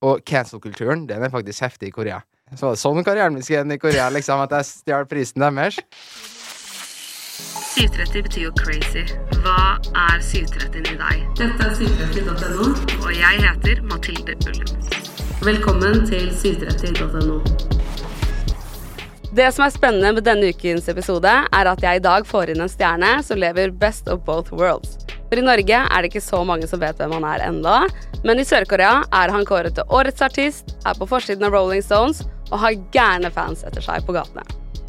og cancel-kulturen, den er faktisk heftig i Korea. Så var det sånn karrieren min ende i Korea, liksom, at jeg stjal prisen deres. 730 betyr jo crazy. Hva er 730 i deg? Dette er 730.no, og jeg heter Mathilde Ullum. Velkommen til 730.no. Det som er spennende med denne ukens episode, er at jeg i dag får inn en stjerne som lever best of both worlds. For i Norge er det ikke så mange som vet hvem han er enda, men i Sør-Korea er han kåret til årets artist, er på forsiden av Rolling Stones og har gærne fans etter seg på gatene.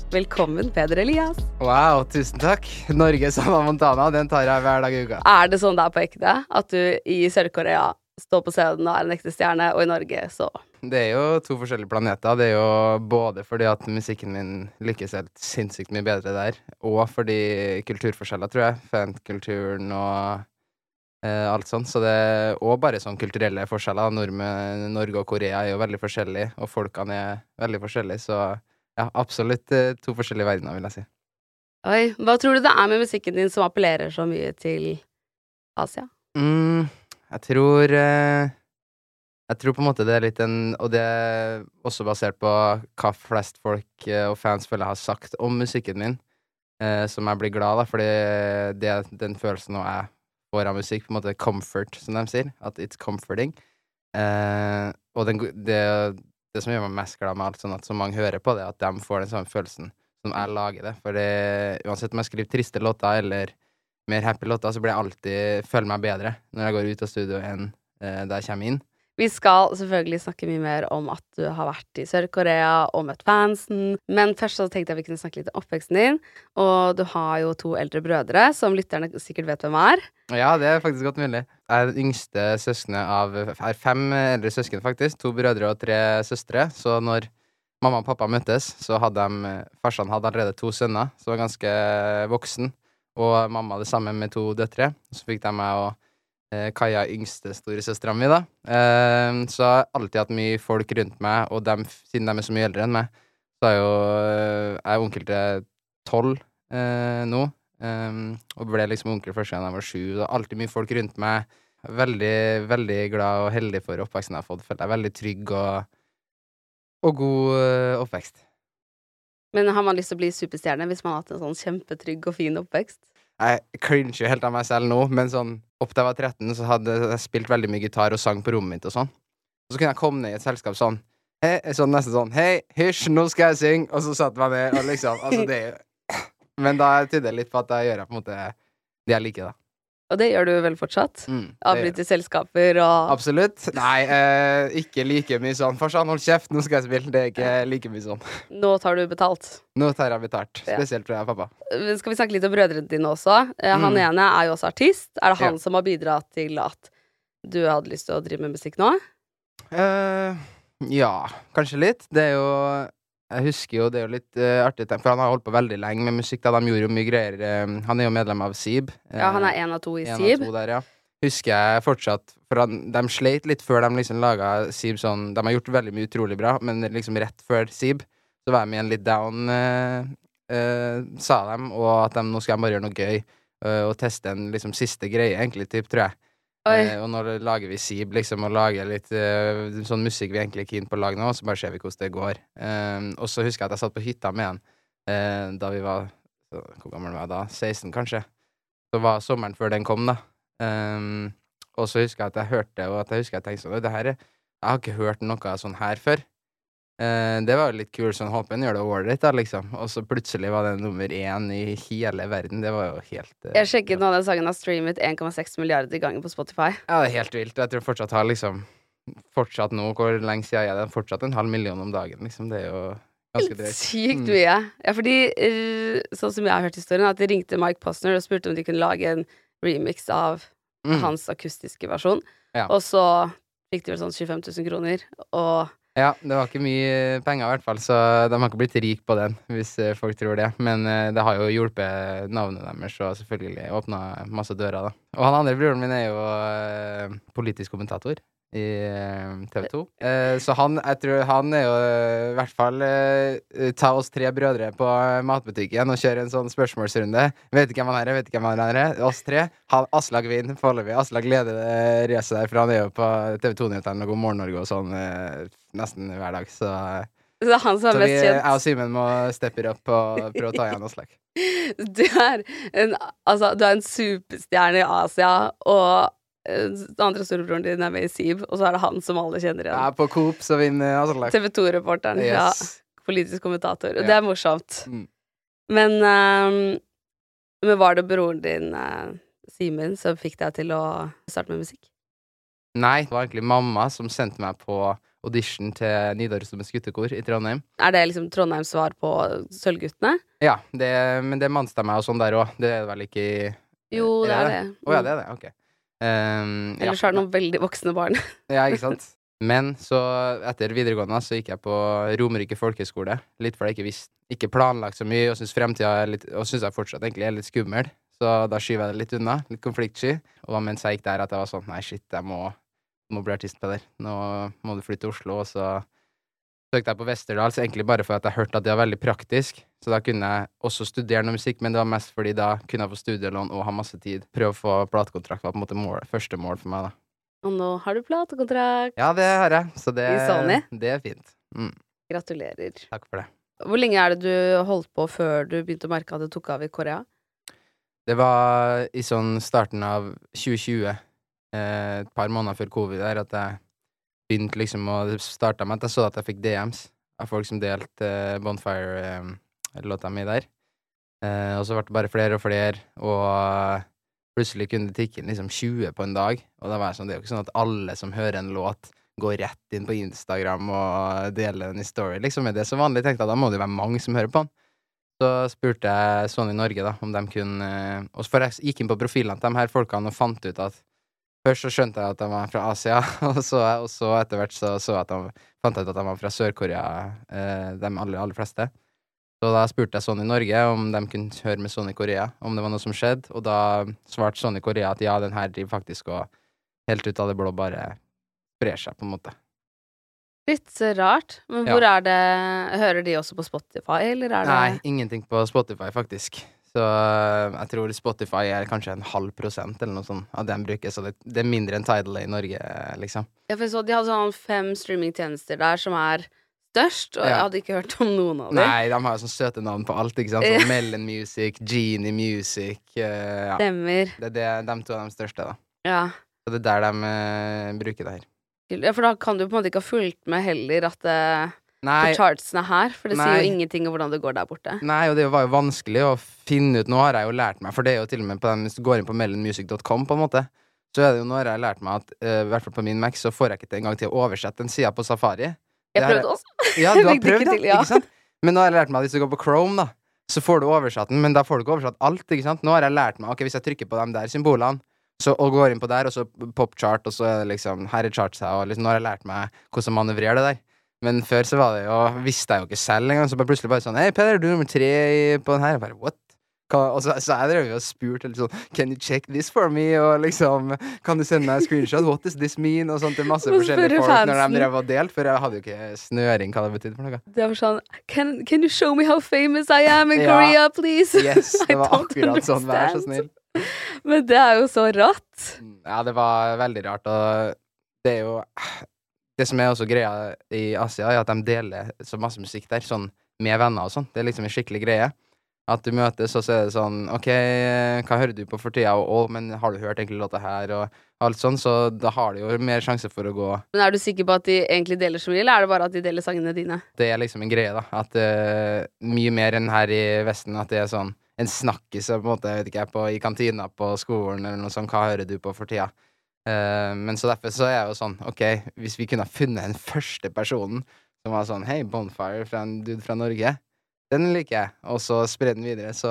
Velkommen, Peder Elias. Wow, tusen takk. Norge som Montana, den tar jeg hver dag i uka. Er det sånn det er på ekte? At du i Sør-Korea står på scenen og er en ekte stjerne, og i Norge så Det er jo to forskjellige planeter. Det er jo både fordi at musikken min lykkes helt sinnssykt mye bedre der, og fordi kulturforskjeller, tror jeg. Fankulturen og eh, alt sånt. Så det er òg bare sånn kulturelle forskjeller. Nordmenn, Norge og Korea er jo veldig forskjellige, og folkene er veldig forskjellige, så ja, absolutt eh, to forskjellige verdener, vil jeg si. Oi, hva tror du det er med musikken din som appellerer så mye til Asia? Mm, jeg tror eh, Jeg tror på en måte det er litt en Og det er også basert på hva flest folk eh, og fans føler jeg har sagt om musikken min, eh, som jeg blir glad av, fordi det er den følelsen nå jeg får av musikk, på en måte comfort, som de sier. At it's comforting. Eh, og den, det, det som gjør meg mest glad med alt, sånn at så mange hører på det, at de får den samme følelsen som jeg lager det. For uansett om jeg skriver triste låter eller mer happy låter, så blir jeg alltid føler meg bedre når jeg går ut av studio enn eh, da jeg kommer inn. Vi skal selvfølgelig snakke mye mer om at du har vært i Sør-Korea og møtt fansen, men først så tenkte jeg vi kunne snakke litt om oppveksten din. Og du har jo to eldre brødre, som lytterne sikkert vet hvem er. Ja, det er faktisk godt mulig. Jeg er den yngste søskenet av er fem eldre søsken, faktisk. To brødre og tre søstre. Så når mamma og pappa møttes, så hadde de Farsan hadde allerede to sønner, som var ganske voksen. Og mamma det samme med to døtre. Så fikk de meg og Kaja, yngste storesøstera mi, da. Eh, så jeg alltid hatt mye folk rundt meg, og dem, siden de er så mye eldre enn meg, så er jo eh, Jeg er onkel til tolv eh, nå. eh, og ble liksom onkel første gang jeg var sju. Det alltid mye folk rundt meg. Veldig, veldig glad og heldig for oppveksten jeg har fått. Føler jeg veldig trygg og, og god eh, oppvekst. Men har man lyst til å bli superstjerne hvis man har hatt en sånn kjempetrygg og fin oppvekst? Jeg jo helt av meg selv nå, men sånn opp til jeg var 13, så hadde jeg spilt veldig mye gitar og sang på rommet mitt og sånn. Og så kunne jeg komme ned i et selskap sånn Hei, sånn nesten sånn Hei, hysj, nå skal jeg synge! Og så satte jeg meg ned, og liksom Altså, det er jo Men da tyder det litt på at jeg gjør på en måte det jeg liker, da. Og det gjør du vel fortsatt? Mm, Avbryter selskaper og Absolutt. Nei, eh, ikke like mye sånn. Farsan, hold kjeft, nå skal jeg spille. Det er ikke like mye sånn. Nå tar du betalt. Nå tar jeg betalt. Spesielt fra pappa. Eh, Skal vi snakke litt om brødrene dine også? Eh, Han Mm. ene er jo også artist. Er det han Ja. som har bidratt til at du hadde lyst til å drive med musikk nå? Eh, Ja, kanskje litt. Det er jo Jeg husker jo det er jo litt uh, artig, for han har holdt på veldig lenge med musikk. da De gjorde jo mye greier. Uh, han er jo medlem av Seeb. Ja, han er én av to i En av Sib. der, ja. Husker jeg fortsatt For han, de sleit litt før de liksom laga SIB sånn De har gjort veldig mye utrolig bra, men liksom rett før SIB så var de igjen litt down, eh, eh, sa de, og at de nå skal bare gjøre noe gøy. eh, og teste en liksom siste greie, egentlig, typ, tror jeg. Eh, og når lager vi Sib, liksom, og lager litt eh, sånn musikk vi egentlig er keen på å lage nå, så bare ser vi hvordan det går. Eh, og så husker jeg at jeg satt på hytta med han eh, da vi var så, Hvor gammel var jeg da? 16, kanskje. Så var sommeren før den kom, da. Eh, og så husker jeg at jeg hørte, og at jeg husker jeg tenkte sånn det her er Jeg har ikke hørt noe sånn her før. Eh, det var jo litt kult, sånn håper han gjør det ålreit, da, liksom. Og så plutselig var det nummer én i hele verden. Det var jo helt uh, Jeg sjekket nå den sangen har streamet 1,6 milliarder ganger på Spotify. Ja, det er helt vilt. Jeg tror fortsatt har liksom Fortsatt nå, hvor lenge siden er det? Fortsatt en halv million om dagen, liksom. Det er jo ganske drøyt. Sykt Mm. mye. Ja, fordi eh, sånn som jeg har hørt historien, at de ringte Mike Posner og spurte om de kunne lage en remix av Mm. hans akustiske versjon. Ja. Og så fikk de vel sånn 25 000 kroner, og Ja, det var ikke mye penger, i hvert fall, så de har ikke blitt rik på den, hvis eh, folk tror det. Men eh, det har jo hjulpet navnet deres, og selvfølgelig åpna masse dører, da. Og han andre broren min er jo eh, politisk kommentator i TV 2. Eh, så han, jeg tror han er jo i hvert fall ta oss tre brødre på matbutikken og kjøre en sånn spørsmålsrunde. Vet ikke hvem han er, vet ikke hvem han er. Oss tre. Aslak vinner foreløpig. Aslak leder racet der, for han er jo på TV 2-nyhetene og God morgen Norge og sånn nesten hver dag. Så, Så det er han som så er vi, kjent. jeg og. Simen må steppe opp og prøve å ta igjen Aslak. Du er en, altså, du er en superstjerne i Asia, og eh, den andre storebroren din er med i Sib, og så er det han som alle kjenner Ja, igjen. på Coop så vinner Aslak. TV 2-reporteren. Ja, politisk kommentator. Og Ja. det er morsomt. Mm. Men, um, men var det broren din, uh, Simen, som fikk deg til å starte med musikk? Nei, det var egentlig mamma som sendte meg på audition til Nidarosdomens guttekor i Trondheim. Er det liksom Trondheims svar på Sølvguttene? Ja, det, men det er mannstemmer og sånn der òg. Det er det vel ikke i Jo, det er det. Å ja, det er det. Ok. Um, ja. Ellers er det noen veldig voksne barn. Ja, ikke sant? Men så, etter videregående, så gikk jeg på Romerike folkehøgskole. Litt fordi jeg ikke visste Ikke planlagt så mye, og syns fremtida er litt Og syns jeg fortsatt egentlig er litt skummel. Så da skyver jeg det litt unna. Litt konfliktsky. Og mens jeg gikk der, at jeg var sånn Nei, shit, jeg må, må bli artist, Peder. Nå må du flytte til Oslo. Og så søkte jeg på Westerdals, egentlig bare for at jeg hørte at det var veldig praktisk. Så da kunne jeg også studere noe musikk, men det var mest fordi da kunne jeg få studielån og ha masse tid. Prøve å få platekontrakt var på en måte mål, første mål for meg, da. Og nå har du platekontrakt. Ja, det har jeg. Så det, det er fint. Mm, Gratulerer. takk for det. Hvor lenge er det du holdt på før du begynte å merke at det tok av i Korea? Det var i sånn starten av 2020, eh, et par måneder før covid der, at jeg begynte liksom å Det starta med at jeg så at jeg fikk DMs av folk som delte eh, Bonfire-låta mi der. Eh, og så ble det bare flere og flere, og plutselig kunne det tikke inn liksom 20 på en dag. Og da var jeg sånn, det er jo ikke sånn at alle som hører en låt, går rett inn på Instagram og deler den i story. Liksom er det så vanlig? Tenkte jeg, da må det jo være mange som hører på den. Så spurte jeg Sony Norge da, om de kunne Og så gikk jeg inn på profilene til de her folkene og fant ut at Først så skjønte jeg at de var fra Asia, og så, og så etter hvert så, så at de, fant jeg ut at de var fra Sør-Korea, eh, de aller, aller fleste. Så da spurte jeg Sony Norge om de kunne høre med Sony Korea, om det var noe som skjedde, og da svarte Sony Korea at ja, den her driver faktisk og helt ut av det blå bare sprer seg, på en måte. Litt rart. Men Ja. hvor er det Hører de også på Spotify, eller er det Nei, ingenting på Spotify, faktisk. Så øh, jeg tror Spotify er kanskje en halv prosent eller noe sånt av det de bruker, så det, det er mindre enn Tidal i Norge, liksom. Ja, for jeg så de hadde sånn fem streamingtjenester der som er størst, og jeg hadde ikke hørt om noen av dem. Nei, de har jo sånn søte navn på alt, ikke sant. Sånn Melon Music, Genie Music uh, Ja. Stemmer. Det det, de to er de største, da. Ja. Så det er der de uh, bruker det her. ja, for da kan du på en måte ikke ha fulgt med heller at det på Nei, chartsene her, for det sier jo ingenting om hvordan det går der borte. Nei, og det var jo vanskelig å finne ut Nå har jeg jo lært meg, for det er jo til og med på den, hvis du går inn på melonmusic.com, på en måte, så er det jo nå har jeg lært meg at eh, i hvert fall på min Mac så får jeg ikke til engang til å oversette den sida på Safari. Jeg prøvde her er- også. Ja, du har prøvd, til, ja. Ikke sant? Men nå har jeg lært meg at hvis du går på Chrome, da, så får du oversatt den, men da får du ikke oversatt alt, ikke sant? Nå har jeg lært meg, ok, hvis jeg trykker på de der symbolene, så, og går inn på der, og så popchart, og så er det liksom, her er charts her, og liksom, nå har jeg lært meg hvordan manøvrere det der. Men før så var det jo Visste jeg jo ikke selv engang. Så bare plutselig bare sånn Hei, Peder, du er nummer tre på den her. Jeg bare, what? Hva? Og så, så jeg drev jo og spurte litt sånn Can you check this for me? Og liksom Kan du sende meg en screenshot? What does this mean? Og sånt til masse forskjellige folk folk når de drev og delte. For jeg hadde jo ikke snøring hva det betydde for noe. Det var sånn can, can you show me how famous I am in Ja. Korea, please? Yes, det var akkurat akkurat sånn. Vær så snill. Men det er jo så rått. Ja, det var veldig rart, og det er jo Det som er også greia i Asia, er at de deler så masse musikk der, sånn med venner og sånn. Det er liksom en skikkelig greie. At du møtes, og så er det sånn OK, hva hører du på for tida? Og, å, men har du hørt egentlig låta her? Og alt sånn. Så da har du jo mer sjanse for å gå Men er du sikker på at de egentlig deler så mye, eller er det bare at de deler sangene dine? Det er liksom en greie, da. At uh, Mye mer enn her i Vesten. At det er sånn en snakkis på en måte, jeg vet ikke, på, i kantina på skolen eller noe sånt. Hva hører du på for tida? Eh, men så derfor så er jeg jo sånn, OK, hvis vi kunne ha funnet den første personen som var sånn Hei, Bonfire fra en dude fra Norge. Den liker jeg. Og så spre den videre, så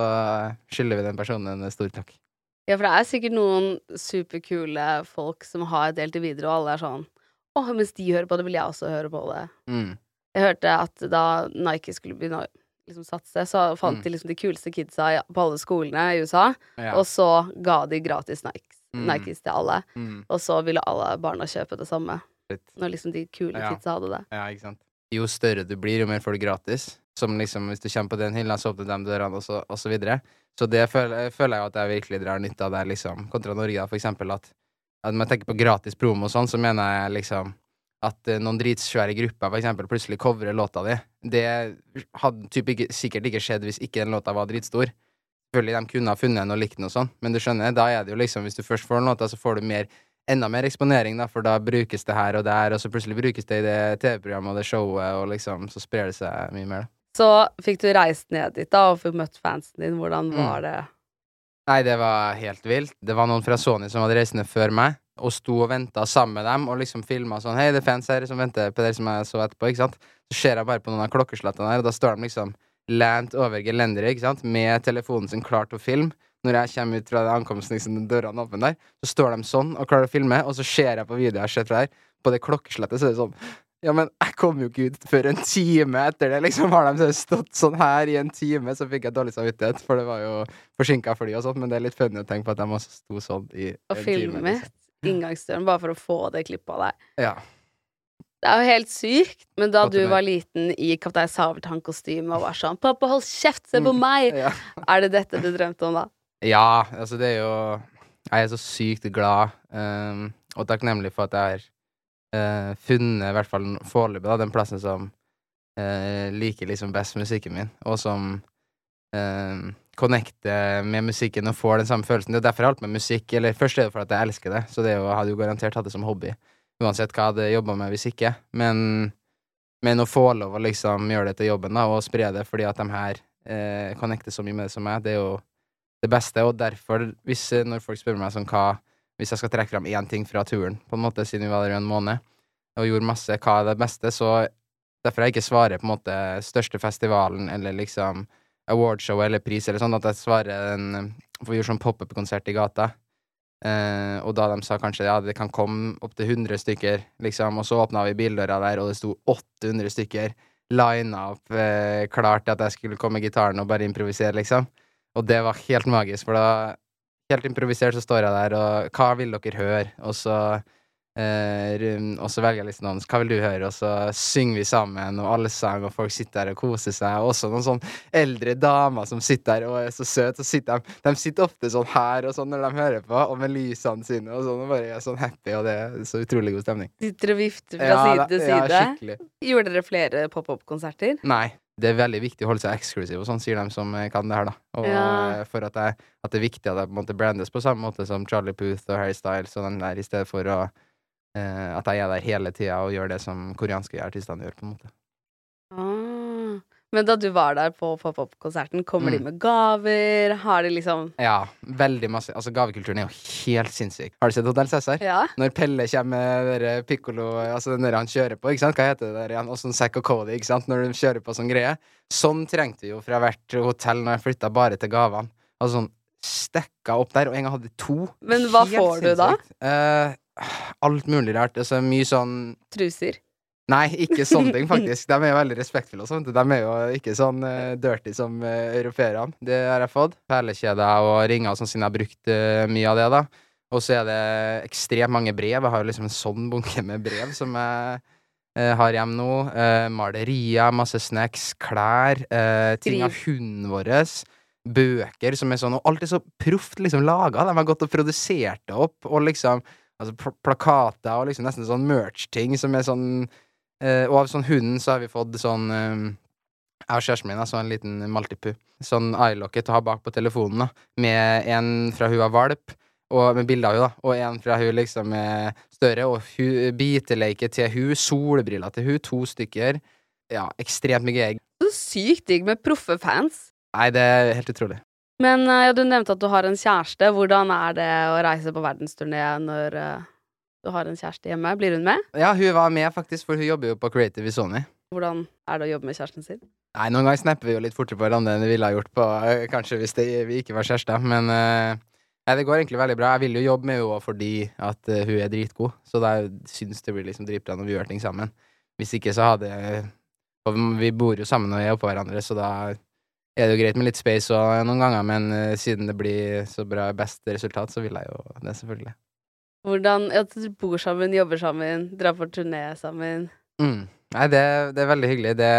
skylder vi den personen en stor takk. Ja, for det er sikkert noen superkule folk som har delt det videre, og alle er sånn Å, mens de hører på det, vil jeg også høre på det. Mm. Jeg hørte at da Nike skulle begynne å liksom satse, så fant Mm. de liksom de kuleste kidsa på alle skolene i USA, Ja. og så ga de gratis Nikes, Mm. Nikes til alle. Mm. Og så ville alle barna kjøpe det samme. Litt. Når liksom de kule Ja. kidsa hadde det. Ja, ikke sant. Jo større du blir, jo mer får du gratis. Som liksom, hvis du kommer på den hylla, så åpner de dørene, og så, og så videre. Så det føler, føler jeg at jeg virkelig drar nytte av der, liksom. Kontra Norge, da, for eksempel, at, at når jeg tenker på gratis promo og sånn, så mener jeg liksom at eh, noen dritsvære grupper for eksempel plutselig covrer låta di. Det hadde typ ikke, sikkert ikke skjedd hvis ikke den låta var dritstor. Selvfølgelig de kunne ha funnet en og likt den og sånn, men du skjønner, da er det jo liksom, hvis du først får noe, så får du mer enda mer eksponering, da, for da brukes det her og der, og så plutselig brukes det i det TV-programmet og det showet, og liksom, så sprer det seg mye mer, da. Så fikk du reist ned dit da, og fikk møtt fansen din. Hvordan Mm. var det? Nei, det var helt vilt. Det var noen fra Sony som hadde reist ned før meg, og sto og venta sammen med dem, og liksom filma sånn Hei, det er fans her som venter på dere som jeg så etterpå, ikke sant? Så ser jeg bare på noen av klokkeslettene der, og da står de liksom lent over gelenderet, ikke sant, med telefonen sin klar til å filme. Når jeg kommer ut fra ankomsten, liksom, den dørene åpne der, så står de sånn og klarer å filme, og så ser jeg på videoen jeg har sett fra der, på det klokkeslettet, så er det sånn Ja, men jeg kom jo ikke ut før en time etter det, liksom. Har de stått sånn her i en time, så fikk jeg dårlig samvittighet, for det var jo forsinka fly og sånt, men det er litt funny å tenke på at de også sto sånn i og en time. Og filmet liksom. inngangsdøren bare for å få det klippet deg. Ja. Det er jo helt sykt. Men da du var liten i Kaptein Sabeltann-kostyme og var sånn 'Pappa, hold kjeft, se på Mm. meg!' Ja. Er det dette du drømte om da? ja, altså det er jo Jeg er så sykt glad um, og takknemlig for at jeg har uh, funnet, i hvert fall foreløpig, den plassen som uh, liker liksom best musikken min, og som uh, connecter med musikken og får den samme følelsen. Det er derfor jeg har holdt med musikk. Eller først er det for at jeg elsker det, så det er jo, jeg hadde jo garantert hatt det som hobby. Uansett hva jeg hadde jobba med hvis ikke. Men, men å få lov å liksom gjøre det til jobben da, og spre det fordi at de her eh, connecter så mye med det som meg, det er jo det beste. Og derfor, hvis, eh, når folk spør meg sånn hva Hvis jeg skal trekke fram én ting fra turen, på en måte, siden vi var der i en måned, og gjorde masse, hva er det beste, så derfor jeg ikke svarer på en måte største festivalen eller liksom awardshow eller pris eller sånn, at jeg svarer en For vi gjorde sånn pop-up-konsert i gata. Eh, og da de sa kanskje ja, det kan komme opptil 100 stykker, liksom, og så åpna vi bildøra der, og det sto 800 stykker lina opp, eh, klart at jeg skulle komme med gitaren og bare improvisere, liksom. Og det var helt magisk, for da Helt improvisert så står jeg der, og hva vil dere høre? Og så Rum- og så velger jeg liksom noen Hva vil du høre? Og så synger vi sammen, og alle sang, og folk sitter der og koser seg. Og også noen sånn eldre damer som sitter der og er så søte. Og sitter de, de sitter ofte sånn her og sånn når de hører på, og med lysene sine og sånn, og bare er sånn happy, og det er så utrolig god stemning. Sitter og vifter fra Ja, side til side? ja, skikkelig. Gjorde dere flere pop-up-konserter? Nei. Det er veldig viktig å holde seg eksklusiv, og sånn sier de som eh, kan det her, da. Og Ja. eh, for at, jeg, at det er viktig at jeg på en måte brandes på samme måte som Charlie Puth og Harry Styles og den der, i stedet for å eh, at jeg er der hele tida og gjør det som koreanske artistene gjør, på en måte. Ah. Men da du var der på pop-up-konserten, kommer de Mm. med gaver? Har de liksom Ja, veldig masse. Altså, gavekulturen er jo helt sinnssyk. Har du sett Hotell Cæsar? Ja? Når Pelle kommer med piccolo, altså den der han kjører på, ikke sant? Hva heter det der igjen? Og sånn Zack og Cody, ikke sant? Når de kjører på sånn greie. Sånn trengte vi jo fra hvert hotell når jeg flytta bare til gavene. Altså sånn stekka opp der, og en gang hadde to. Men hva Helt får du da? sinnssykt. Alt mulig rart. Altså mye sånn Truser? Nei, ikke sånne ting, faktisk. De er jo veldig respektfulle. og sånt. De er jo ikke sånn uh, dirty som uh, europeerne. Det har jeg fått. Perlekjeder og ringer og sånn, siden jeg har brukt uh, mye av det. da. Og så er det ekstremt mange brev. Jeg har jo liksom en sånn bunke med brev som jeg uh, har hjemme nå. Uh, malerier, masse snacks, klær, ting av hunden vår. Bøker som er sånn Og alt er så proft liksom laga. De har gått og produsert det opp. Og liksom Altså pl plakater og liksom nesten sånn merch-ting som er sånn eh, Og av sånn hunden så har vi fått sånn eh, Jeg og kjæresten min, altså en liten maltipu. Sånn eyelocket å ha bak på telefonen, da. Med en fra hun var valp og med bilde av henne, da. Og en fra hun liksom er større, og hun, biteleike til hun, solbriller til hun, to stykker. Ja, ekstremt mye egg. Så sykt digg med proffe fans. Nei, det er helt utrolig. Men eh, ja, du nevnte at du har en kjæreste. Hvordan er det å reise på verdensturné når uh, du har en kjæreste hjemme? Blir hun med? Ja, hun var med, faktisk, for hun jobber jo på Creative i Sony. Hvordan er det å jobbe med kjæresten sin? Nei, noen ganger snapper vi jo litt fortere på hverandre enn vi ville ha gjort på eh, Kanskje hvis det, vi ikke var kjærester, men uh, Nei, det går egentlig veldig bra. Jeg vil jo jobbe med henne fordi at uh, hun er dritgod, så da syns det blir liksom dritbra når vi gjør ting sammen. Hvis ikke så hadde Og vi bor jo sammen og er oppå hverandre, så da er det jo greit med litt space òg noen ganger, men uh, siden det blir så bra best resultat, så vil jeg jo det, selvfølgelig. Hvordan Ja, du bor sammen, jobber sammen, drar på turné sammen. Mm. Nei, det, det er veldig hyggelig. Det,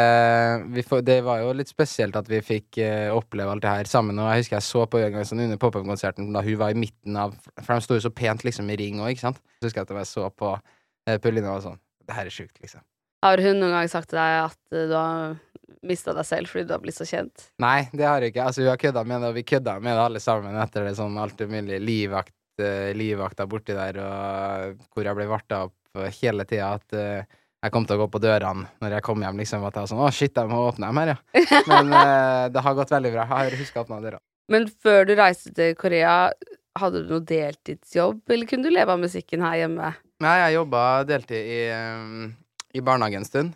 vi får, det var jo litt spesielt at vi fikk uh, oppleve alt det her sammen. Og jeg husker jeg så på en gang sånn under pop-up-konserten da hun var i midten av For de sto jo så pent liksom i ring òg, ikke sant. Så husker jeg at jeg så på uh, Pauline og var sånn Det her er sjukt, liksom. Har hun noen gang sagt til deg at uh, du har mista deg selv fordi du har blitt så kjent? Nei, det har jeg ikke. Altså, vi har kødda med det, og vi kødda med det alle sammen etter det sånn alt mulig livvakt, uh, livvakta borti der, og hvor jeg ble varta opp hele tida at uh, jeg kom til å gå på dørene når jeg kom hjem. liksom, At jeg var sånn 'Å, shit, jeg må åpne dem her', ja. Men uh, det har gått veldig bra. Jeg har huska å åpne døra. Men før du reiste til Korea, hadde du noe deltidsjobb, eller kunne du leve av musikken her hjemme? Nei, jeg jobba deltid i, um, i barnehage en stund.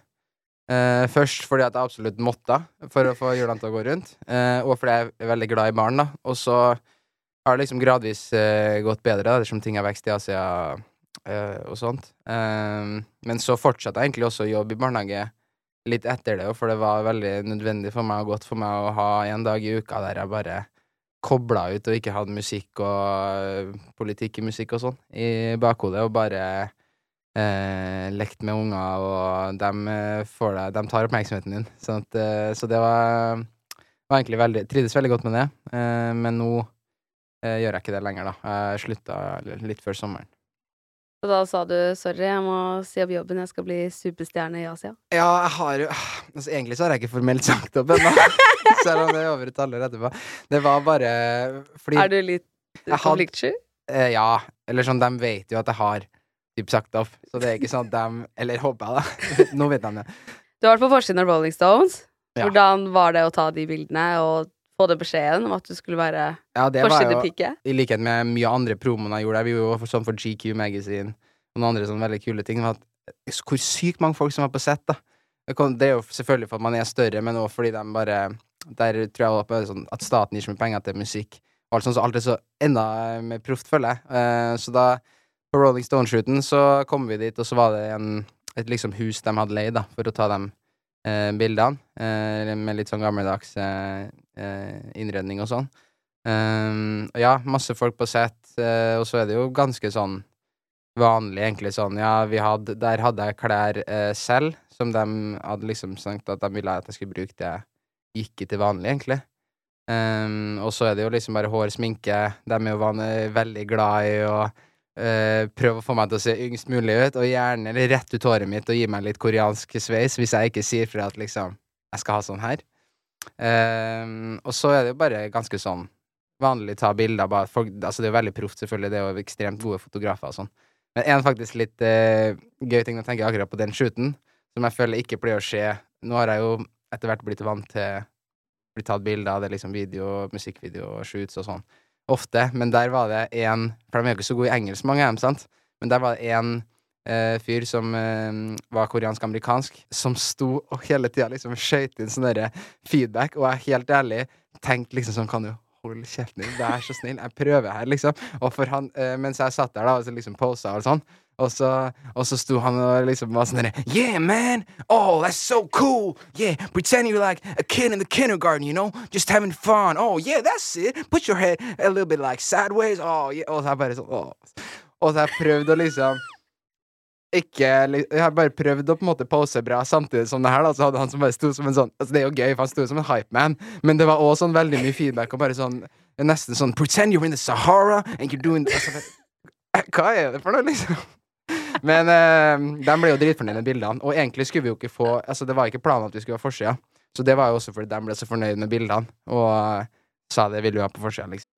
Eh, først fordi at jeg absolutt måtte, for å få hjulene til å gå rundt. uh, og fordi jeg er veldig glad i barn, da. Og så har det liksom gradvis uh, gått bedre, da, dersom ting har vokst i Asia uh, og sånt. Men så fortsatte jeg egentlig også å jobbe i barnehage litt etter det, for det var veldig nødvendig for meg og godt for meg å ha en dag i uka der jeg bare kobla ut og ikke hadde musikk og uh, politikk i musikk og sånn i bakhodet, og bare uh, lekt med unger, og de, får deg, de tar oppmerksomheten din. Sånn at, så det var, var egentlig veldig Trivdes veldig godt med det, men nå gjør jeg ikke det lenger, da. Jeg slutta litt før sommeren. Og da sa du 'sorry, jeg må si opp jobben, jeg skal bli superstjerne i Asia'? Ja, jeg har jo altså, Egentlig så har jeg ikke formelt sagt opp ennå, selv om det er over et halvår etterpå. Det var bare fordi Er du litt konfliktsky? Eh, ja. Eller sånn, de vet jo at jeg har typ sagt opp, så det er ikke sånn at de Eller håper jeg, da. Nå vet de det. Du har vært på forsiden av Rolling Stones. Ja. Hvordan var det å ta de bildene, og få det beskjeden om at du skulle være ja, forsidepike? I likhet med mye andre promoen jeg gjorde. Jeg gjorde jo sånn for GQ Magazine og noen andre sånne veldig kule ting. At, hvor sykt mange folk som var på sett, da. Det er jo selvfølgelig for at man er større, men òg fordi de bare Der tror jeg sånn, at staten gir så mye penger til musikk. Alt sånt, så alt er så enda mer proft, føler jeg. Uh, så da, på Rolling Stone-shooten, så kom vi dit, og så var det en, et liksom hus de hadde leid, da, for å ta dem eh, bildene, eh, med litt sånn gammeldags eh, eh innredning og sånn. Um, ja, masse folk på sett, eh, og så er det jo ganske sånn vanlig, egentlig sånn Ja, vi hadde Der hadde jeg klær eh, selv, som de hadde liksom sagt at de ville at jeg skulle bruke det ikke til vanlig, egentlig. Um, og så er det jo liksom bare hår, sminke. De er jo veldig glad i å Uh, prøve å få meg til å se yngst mulig ut, og gjerne rett ut håret mitt og gi meg litt koreansk sveis hvis jeg ikke sier fra at liksom jeg skal ha sånn her. Uh, og så er det jo bare ganske sånn vanlig ta bilder. Bare folk, altså det er jo veldig proft, selvfølgelig. Det er jo ekstremt gode fotografer og sånn. Men en faktisk litt uh, gøy ting å tenke akkurat på den shooten, som jeg føler ikke pleier å skje Nå har jeg jo etter hvert blitt vant til å bli tatt bilder av det, liksom video, musikkvideo og shoots og sånn ofte, men der var det én For de er jo ikke så gode i engelsk, mange av dem, sant? Men der var det én eh, fyr som eh, var koreansk-amerikansk, som sto og hele tida liksom skøyt inn sånn derre feedback, og jeg helt ærlig tenkte liksom sånn Kan du hold kjeften din, vær så snill, jeg prøver her, liksom. Og for han, eh, mens jeg satt der da, og så liksom posa og sånn, og så, og så sto han og liksom var sånn Yeah, man! Oh, that's so cool! Yeah, pretend you're like a kid in the kindergarten, you know? Just having fun. Oh, yeah, that's it! Put your head a little bit like sideways. Oh, yeah. Og så har jeg bare sånn oh. Og så har jeg prøvd å liksom ikke Jeg har bare prøvd å på en måte pose bra samtidig som det her, da. Så hadde han som bare sto som en sånn Altså, det er jo gøy, for han sto som en hypeman, men det var òg sånn veldig mye feedback og bare sånn Nesten sånn Pretend you're in the Sahara and you're doing altså, Hva er det for noe, liksom? Men uh, de ble jo dritfornøyd med bildene, og egentlig skulle vi jo ikke få Altså, det var ikke planen at vi skulle ha forsida, så det var jo også fordi de ble så fornøyd med bildene, og uh, sa det ville vi ha på forsida, liksom.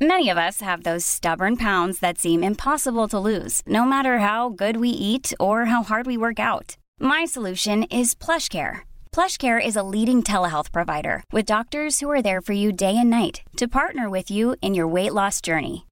Many of us have those stubborn pounds that seem impossible to lose, no matter how good we eat or how hard we work out. My solution is PlushCare. PlushCare is a leading telehealth provider with doctors who are there for you day and night to partner with you in your weight loss journey.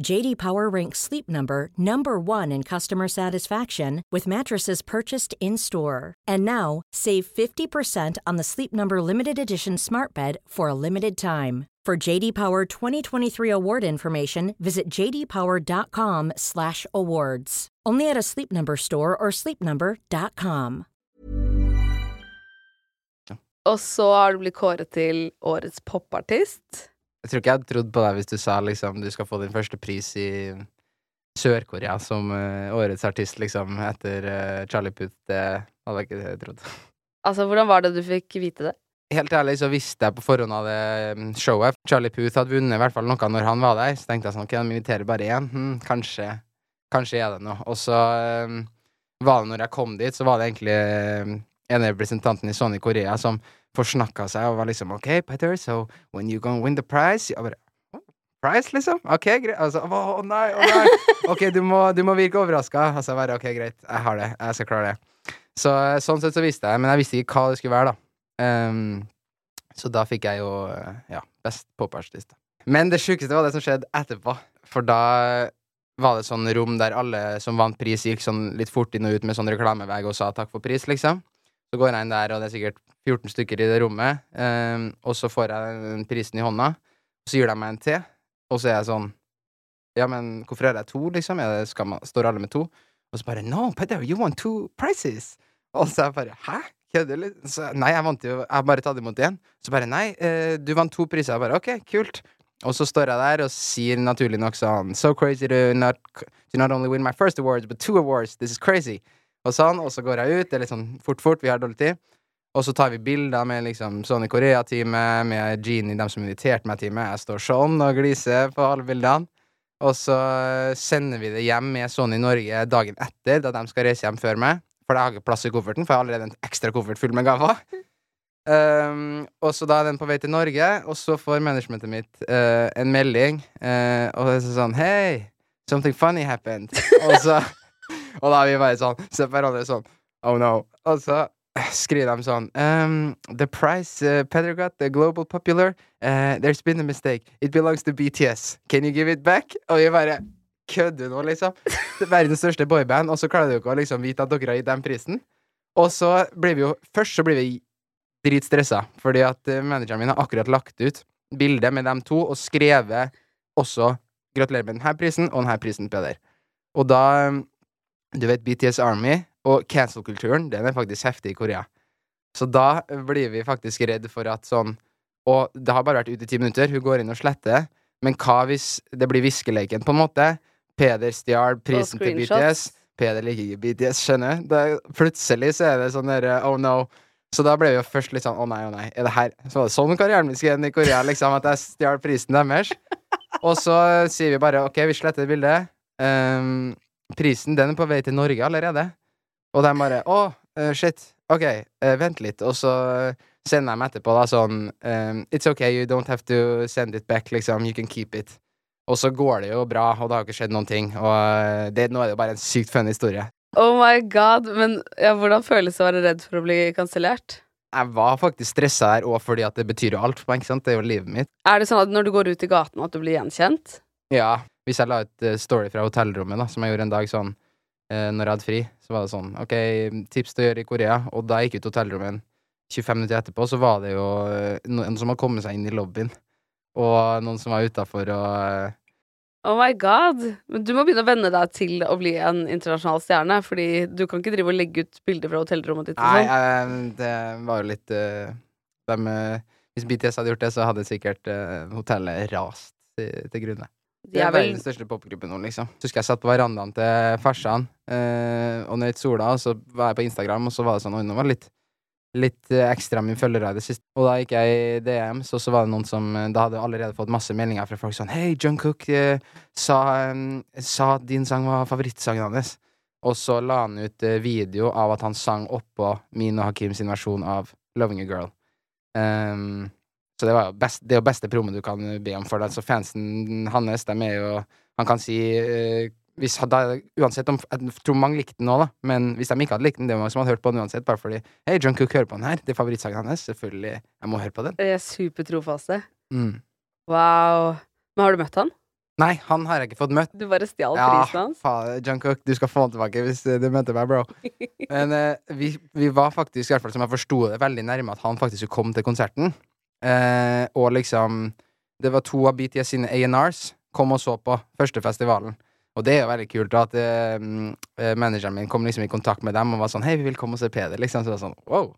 JD Power ranks Sleep Number number 1 in customer satisfaction with mattresses purchased in-store. And now, save 50% on the Sleep Number limited edition Smart Bed for a limited time. For JD Power 2023 award information, visit jdpower.com/awards. Only at a Sleep Number store or sleepnumber.com. Og så har du blitt kåret til årets popartist. Jeg tror ikke jeg hadde trodd på deg hvis du sa liksom du skal få din første pris i Sør-Korea som uh, årets artist, liksom, etter uh, Charlie Puth. Det hadde jeg ikke trodd. Altså, hvordan var det du fikk vite det? Helt ærlig så visste jeg på forhånd av det mm, showet Charlie Puth hadde vunnet i hvert fall noe når han var der. Så tenkte jeg sånn, ok, de inviterer bare én. Hm, kanskje Kanskje er det noe. Og så eh, var det når jeg kom dit, så var det egentlig eh, en av representantene i Sony Korea som forsnakka seg og var liksom OK, Peter, so when you gonna win the prize Jeg bare Price, liksom? OK, greit. Altså, å nei, å nei. OK, du må, du må virke overraska. Altså, bare OK, greit. Jeg har det. Jeg skal klare det. Så sånn sett så visste jeg, men jeg visste ikke hva det skulle være, da. Um, så da fikk jeg jo ja, best popartist. Men det sjukeste var det som skjedde etterpå. For da var det sånn rom der alle som vant pris, gikk sånn litt fort inn og ut med sånn reklamevegg og sa takk for pris, liksom. Så går jeg inn der, og det er sikkert 14 stykker i det rommet, Um, og så får jeg prisen i hånda, og så gir de meg en te, og så er jeg sånn Ja, men hvorfor er det to, liksom? Det, man, står alle med to? Og så bare No, Petter, you won two prizes! Og så er jeg bare Hæ? Kødder du nei, jeg vant jo Jeg har bare tatt imot én. Så bare Nei, eh, du vant to priser. Jeg bare OK, kult. Og så står jeg der og sier naturlig nok sånn So crazy to not, to not only win my first awards, but two awards. This is crazy. Og sånn, og så går jeg ut. Det er litt sånn fort, fort. Vi har dårlig tid. Og så tar vi bilder med liksom Sony Korea-teamet, med Genie, dem som inviterte meg i teamet Jeg står sånn og gliser på alle bildene. Og så sender vi det hjem med Sony Norge dagen etter, da de skal reise hjem før meg. For jeg har ikke plass i kofferten, for jeg har allerede en ekstra koffert full med gaver. Um, og så da er den på vei til Norge, og så får managementet mitt uh, en melding, Uh, og det er sånn Hei, something funny happened. og så Og da er vi bare sånn ser på hverandre sånn Oh no. Og så skriver de sånn um, The price uh, Pedro got, the global popular, uh, there's been a mistake. It belongs to BTS. Can you give it back? Og vi bare Kødder du nå, liksom? Det er Verdens største boyband, og så klarer du ikke å liksom vite at dere har gitt dem prisen. Og så blir vi jo Først så blir vi dritstressa, fordi at eh, manageren min har akkurat lagt ut bilde med dem to og skrevet også 'Gratulerer med denne prisen og denne prisen, Peder'. Og da Du vet BTS Army og cancel-kulturen, den er faktisk heftig i Korea. Så da blir vi faktisk redd for at sånn Og det har bare vært ute i ti minutter, hun går inn og sletter. Men hva hvis det blir viskeleken, på en måte? Peder stjal prisen til BTS. Peder liker ikke BTS, skjønner du? Plutselig så er det sånn derre oh no. Så da ble vi jo først litt sånn å nei, å nei, er det her Så var det sånn karrieren min skulle ende i Korea, liksom, at jeg stjal prisen deres. Og så sier vi bare OK, vi sletter bildet. Ehm, prisen, den er på vei til Norge allerede. Og de bare Å, eh, shit. OK, uh, vent litt. Og så sender de etterpå da sånn um, It's OK, you don't have to send it back, liksom. You can keep it. Og så går det jo bra, og det har ikke skjedd noen ting. Og eh, det, nå er det jo bare en sykt fun historie. Oh my god. Men ja, hvordan føles det å være redd for å bli kansellert? Jeg var faktisk stressa der òg fordi at det betyr jo alt for meg. ikke sant? Det er jo livet mitt. Er det sånn at når du går ut i gaten, at du blir gjenkjent? Ja, Hvis jeg la ut eh, story fra hotellrommet, da, som jeg gjorde en dag sånn eh, når jeg hadde fri, så var det sånn OK, tips til å gjøre i Korea. Og da jeg gikk ut hotellrommet 25 minutter etterpå, så var det jo eh, noen som hadde kommet seg inn i lobbyen. Og noen som var utafor og Oh my god. Men du må begynne å venne deg til å bli en internasjonal stjerne, fordi du kan ikke drive og legge ut bilder fra hotellrommet ditt og Nei, sånn. eh, det var jo litt dem, eh, Hvis BTS hadde gjort det, så hadde sikkert hotellet rast til, til grunne. De er er vel verdens største popgruppe nå, liksom. Så husker jeg satt på verandaen til farsan eh, og nøt sola, og så var jeg på Instagram, og så var det sånn Oi, nå var det litt, litt eh, ekstra mye følgere i det siste. Og da gikk jeg i DM, så, så var det noen som eh, Da hadde jeg allerede fått masse meldinger fra folk sånn Hei, Jungkook eh, sa, eh, sa at din sang var favorittsangen hans. Og så la han ut video av at han sang oppå min og Hakim sin versjon av Loving a Girl. Ehm, så det, var best, det er jo beste promo du kan be om for det. Så fansen hans, de er jo Han kan si eh, hvis, da, Uansett om Jeg tror mange likte den nå, da, men hvis de ikke hadde likt den, det var mange som hadde hørt på den uansett, bare fordi Hei, John Cook hører på den her. Det er favorittsangen hans. Selvfølgelig. Jeg må høre på den. Jeg er supertrofaste. Mm. Wow. Men har du møtt han? Nei, han har jeg ikke fått møtt. Du bare stjal Ja, prisen hans? faen, John Cook, du skal få han tilbake hvis eh, du møter meg, bro. Men eh, vi, vi var faktisk, i hvert fall som jeg forsto det, veldig nærme at han faktisk skulle komme til konserten. Eh, og liksom Det var to av BTS sine A&Rs kom og så på første festivalen. Og det er jo veldig kult at eh, mm, eh, manageren min kom liksom i kontakt med dem og var sånn Hei, vi vil komme og se Peder, liksom. Så det var sånn wow.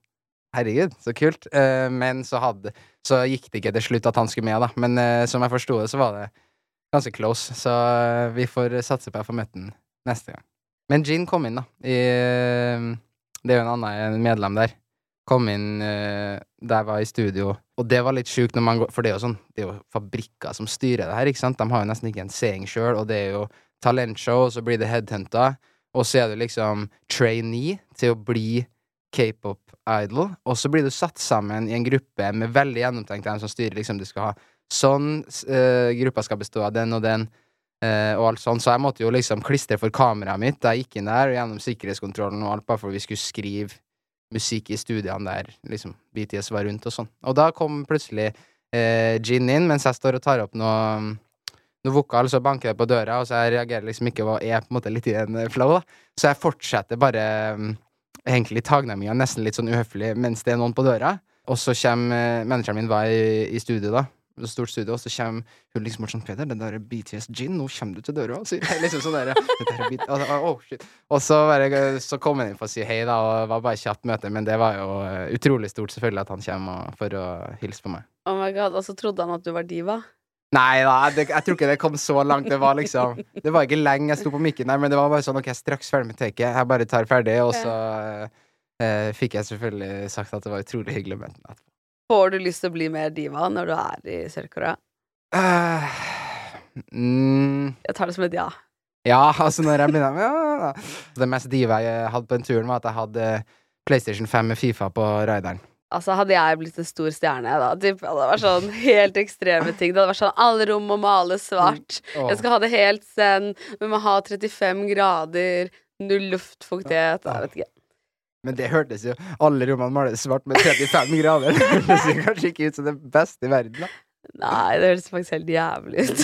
Herregud, så kult. Eh, men så hadde Så gikk det ikke til slutt at han skulle med, da. Men eh, som jeg forsto det, så var det ganske close. Så eh, vi får satse på at jeg får møte ham neste gang. Men Jean kom inn, da. I, eh, det er jo en annen medlem der. Kom inn uh, da jeg var i studio, og det var litt sjukt når man går For det er jo sånn Det er jo fabrikker som styrer det her, ikke sant? De har jo nesten ikke en seing sjøl, og det er jo talentshow, og så blir det headhunta, og så er du liksom trainee til å bli k-pop-idol, og så blir du satt sammen i en gruppe med veldig gjennomtenkt hvem som styrer, liksom du skal ha sånn, eh, gruppa skal bestå av den og den, eh, og alt sånn, så jeg måtte jo liksom klistre for kameraet mitt da jeg gikk inn der, og gjennom sikkerhetskontrollen og alt, bare for vi skulle skrive musikk i studiene der liksom BTS var rundt og sånn. Og da kom plutselig eh, Gin inn, mens jeg står og tar opp noe noe vokal, så banker det på døra, og så jeg reagerer liksom ikke og er på en måte litt i en eh, flow, da. Så jeg fortsetter bare egentlig tagnemmingen, nesten litt sånn uhøflig, mens det er noen på døra. Og så kommer eh, manageren min var i, i studio, da. Et stort studio, og så kommer hun liksom bort sånn Peder, den der er BTS Gin, nå kommer du til døra sier liksom sånn der, «Det der er oh, shit. og så, bare, så kom han inn for å si hei, da, og det var bare kjapt møte, men det var jo eh, utrolig stort, selvfølgelig, at han kommer for å hilse på meg. Oh my god, Og så trodde han at du var diva? Nei da, jeg, jeg tror ikke det kom så langt. Det var liksom Det var ikke lenge jeg sto på mikken der, men det var bare sånn OK, jeg er straks ferdig med taket. Jeg bare tar ferdig, og så eh, fikk jeg selvfølgelig sagt at det var utrolig hyggelig etterpå. Får du lyst til å bli mer diva når du er i Sør-Korea? Uh, mm, Jeg tar det som et ja. ja, altså, når jeg begynner ja. Det mest diva jeg hadde på den turen, var at jeg hadde PlayStation 5 med Fifa på rideren. Altså Hadde jeg blitt en stor stjerne, da typ, Det hadde vært sånn helt ekstreme ting. Det hadde vært sånn alle rom må males svart. Åh. Jeg skal ha det helt zen. Vi må ha 35 grader. Null luftfuktighet. Jeg vet ikke. Men det hørtes jo Alle rommene males svart med 35 grader. Det hørtes jo kanskje ikke ut som det beste i verden, da. Nei, det høres faktisk helt jævlig ut.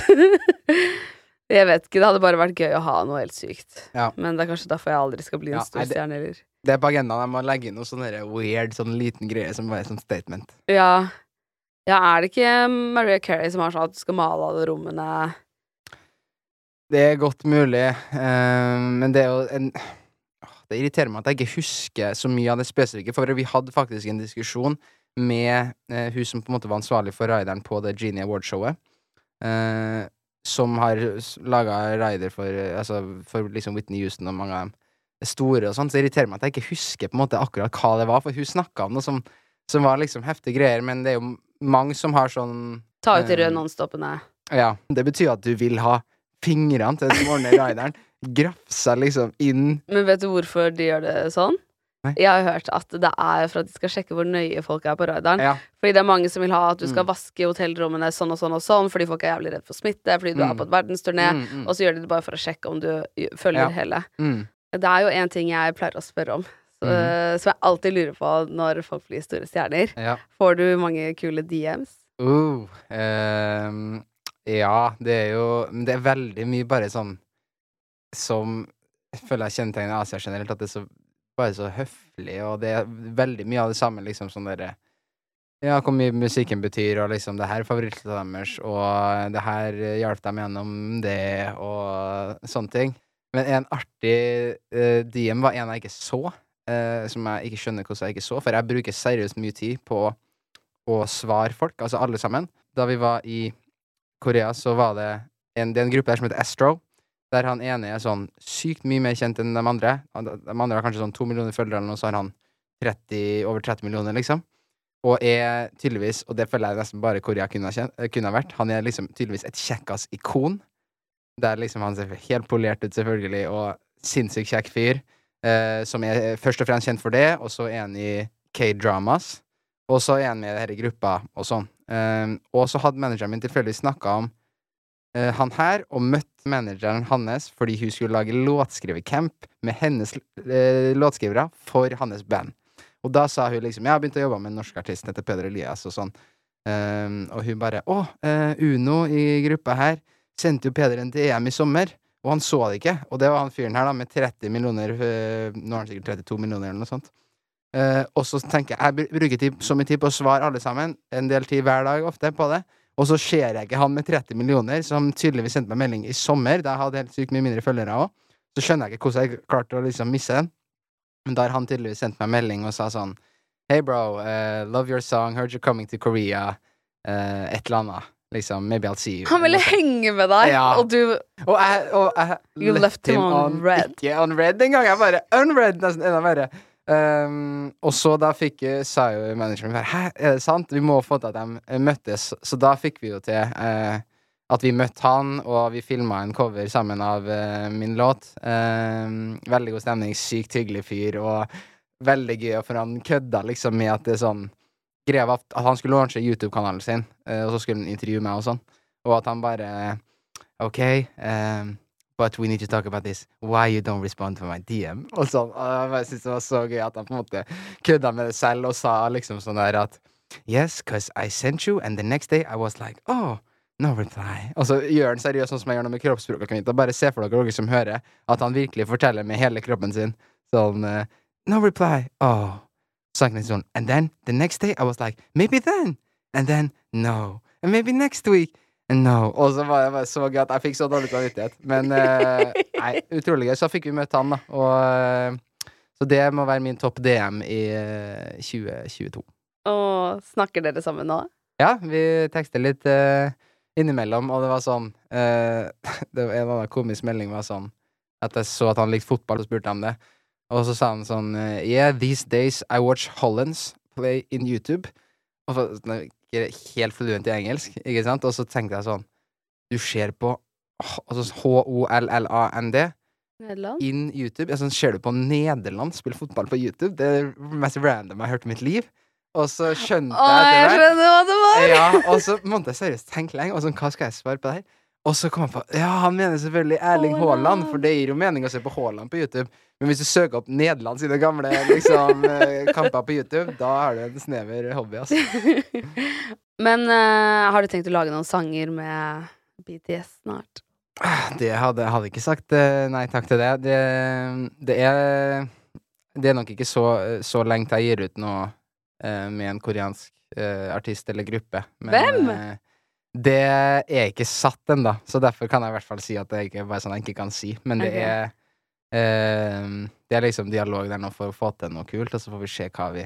jeg vet ikke. Det hadde bare vært gøy å ha noe helt sykt. Ja. Men det er kanskje derfor jeg aldri skal bli en Ja, stor stjerne heller. Det er på agendaen. Jeg må legge inn noe sånn weird, sånn liten greie som bare er sånn statement. Ja. ja, er det ikke Maria Carey som har sånn at du skal male alle rommene Det er godt mulig, uh, men det er jo en Det irriterer meg at jeg ikke husker så mye av det spesifikke, for vi hadde faktisk en diskusjon med eh, hun som på en måte var ansvarlig for rideren på det Genie Award-showet, eh, som har laga rider for, eh, altså, for liksom Whitney Houston og mange av dem store og sånn, så irriterer meg at jeg ikke husker på en måte akkurat hva det var, for hun snakka om noe som, som var liksom heftige greier, men det er jo mange som har sånn Ta ut de Eh, røde nonstopene. Ja, det betyr at du vil ha fingrene til den morne rideren grafsa liksom inn Men vet du hvorfor de gjør det sånn? Nei. Jeg har hørt at det er for at de skal sjekke hvor nøye folk er på raideren. Ja. Fordi det er mange som vil ha at du skal Mm. vaske hotellrommene sånn og sånn og sånn, fordi folk er jævlig redd for smitte, fordi du er Mm. på et verdensturné, Mm, mm, og så gjør de det bare for å sjekke om du følger Ja. hele. mm. Det er jo en ting jeg pleier å spørre om, så, Mhm. som jeg alltid lurer på når folk blir store stjerner. Ja. Får du mange kule DMs? Uh, um, ja, det er jo men Det er veldig mye bare sånn som føler jeg kjennetegner Asia generelt, at det er så, bare så høflig, og det er veldig mye av det samme, liksom sånn derre Ja, hvor mye musikken betyr, og liksom det her er favorittlåta deres, og det her hjalp dem gjennom det, og sånne ting. Men en artig uh, DM var en jeg ikke så, uh, som jeg ikke skjønner hvordan jeg ikke så, for jeg bruker seriøst mye tid på å svare folk, altså alle sammen. Da vi var i Korea, så var det en, det er en gruppe der som heter Astro, der han ene er sånn sykt mye mer kjent enn de andre. De andre har kanskje sånn to millioner følgere, eller noe, så har han 30, over 30 millioner, liksom. Og er tydeligvis, og det føler jeg nesten bare Korea kunne ha, vært, han er liksom tydeligvis et kjekkas-ikon. Der liksom han ser helt polert ut, selvfølgelig, og sinnssykt kjekk fyr. Eh, som er først og fremst kjent for det, og så er han i K-dramas. Og så er han med i denne gruppa, og sånn. Eh, og så hadde manageren min tilfeldigvis snakka om han her, og møtte manageren hans fordi hun skulle lage låtskrivercamp med hennes eh, låtskrivere for hans band. Og da sa hun liksom Jeg har begynt å jobbe med en norsk artist, heter Peder Elias, og sånn. Um, og hun bare Å, uh, Uno i gruppa her sendte jo Peder en DM i sommer, og han så det ikke. Og det var han fyren her, da, med 30 millioner uh, Nå har han sikkert 32 millioner, eller noe sånt. Uh, og så tenker jeg Jeg bruker tid, så mye tid på å svare alle sammen, en del tid hver dag ofte, på det. Og så ser jeg ikke han med 30 millioner, som tydeligvis sendte meg melding i sommer, da jeg hadde helt sykt mye mindre følgere òg. Så skjønner jeg ikke hvordan jeg klarte å liksom misse den. Men da har han tydeligvis sendt meg melding og sa sånn Hey bro, Uh, love your song, heard you're coming to Korea. Uh, et eller annet. Liksom, maybe I'll see you. Han ville henge med deg, Ja. og du Og jeg, og jeg You left him on red. Ikke on red den gang. Jeg bare unred, nesten enda verre. Um, og så da fikk sa jo manageren min Hæ, er det sant? Vi må få til at de eh, møttes. Så da fikk vi jo til uh, at vi møtte han, og vi filma en cover sammen av uh, min låt. Um, veldig god stemning, sykt hyggelig fyr, og veldig gøy, for han kødda liksom med at det er sånn Greia var at han skulle launche YouTube-kanalen sin, eh, og så skulle han intervjue meg og sånn, og at han bare OK, um, but we need to talk about this. Why you don't respond to my DM? Og sånn. Og jeg synes det var så gøy at han på en måte kødda med det selv og sa liksom sånn der at Yes, cause I sent you, and the next day I was like Oh, no reply. Og så gjør han seriøst sånn som jeg gjør noe med kroppsspråket mitt, og bare se for dere, dere som hører, at han virkelig forteller med hele kroppen sin sånn uh, No reply. Oh. Sangen sånn. And then the next day I was like Maybe then. And then no. And maybe next week. No. Og så var jeg bare så gøy at jeg fikk så dårlig samvittighet. Men uh, nei, utrolig gøy. Så fikk vi møte han, da. Og, uh, så det må være min topp DM i uh, 2022. Og snakker dere sammen nå? Ja, vi tekster litt eh, innimellom, og det var sånn eh, Det var En annen komisk melding var sånn at jeg så at han likte fotball, og spurte om det. Og så sa han sånn eh, Yeah, these days I watch Hollands play in YouTube. Og så, sånn, er ikke helt fluent i engelsk, ikke sant? Og så tenkte jeg sånn Du ser på altså H-O-L-L-A-N-D Nederland? in YouTube. Altså, ser du på Nederland spille fotball på YouTube? Det er det mest random jeg har hørt i mitt liv. Og så skjønte Åh, jeg jeg etter Jeg hva det var! ja, og så måtte jeg seriøst tenke lenge. Og sånn, hva skal jeg svare på det her? Og så kom jeg på Ja, han mener selvfølgelig Erling. Haaland, for det gir jo mening å se på Haaland på YouTube. Men hvis du søker opp Nederland sine gamle liksom, eh, kamper på YouTube, da har du en snever hobby, altså. Men uh, har du tenkt å lage noen sanger med BTS snart? Det hadde jeg ikke sagt eh, nei takk til det. Det, det er Det er nok ikke så, så lenge til jeg gir ut noe uh, med en koreansk uh, artist eller gruppe. Men, Hvem? det er ikke satt ennå, så derfor kan jeg i hvert fall si at det ikke er bare sånn jeg ikke kan si. Men det okay. er det er liksom dialog der nå for å få til noe kult, og så får vi se hva vi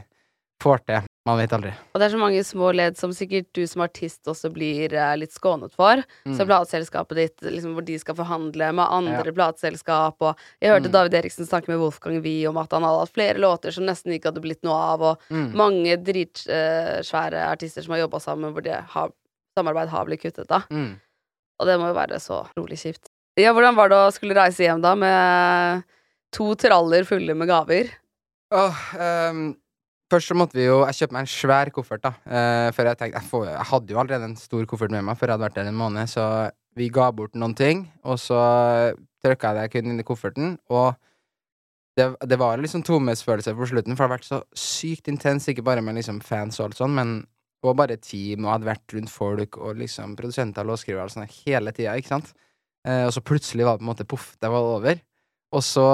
får til. Man vet aldri. Og det er så mange små ledd som sikkert du som artist også blir eh, litt skånet for. Mm. Så plateselskapet ditt, liksom, hvor de skal forhandle med andre Ja. plateselskap, og jeg hørte Mm. David Eriksen snakke med Wolfgang Wie om at han hadde hatt flere låter som nesten ikke hadde blitt noe av, og Mm. mange dritsvære artister som har jobba sammen, hvor det har, samarbeid har blitt kuttet, da. Mm. Og det må jo være så rolig kjipt. Ja, hvordan var det å skulle reise hjem da, med to traller fulle med gaver? Åh, um, først så måtte vi jo Jeg kjøpte meg en svær koffert, da. Uh, for jeg tenkte jeg, får, jeg hadde jo allerede en stor koffert med meg, for jeg hadde vært der en måned. Så vi ga bort noen ting, og så trykka jeg det kun inn i kofferten. Og det, det var liksom tomhetsfølelse på slutten, for det har vært så sykt intens, ikke bare med liksom fans og alt sånn, men og bare team, og hadde vært rundt folk og liksom produsenter, låtskrivere og sånn hele tida, ikke sant. Eh, og så plutselig var det på en måte poff, det var over. Og så,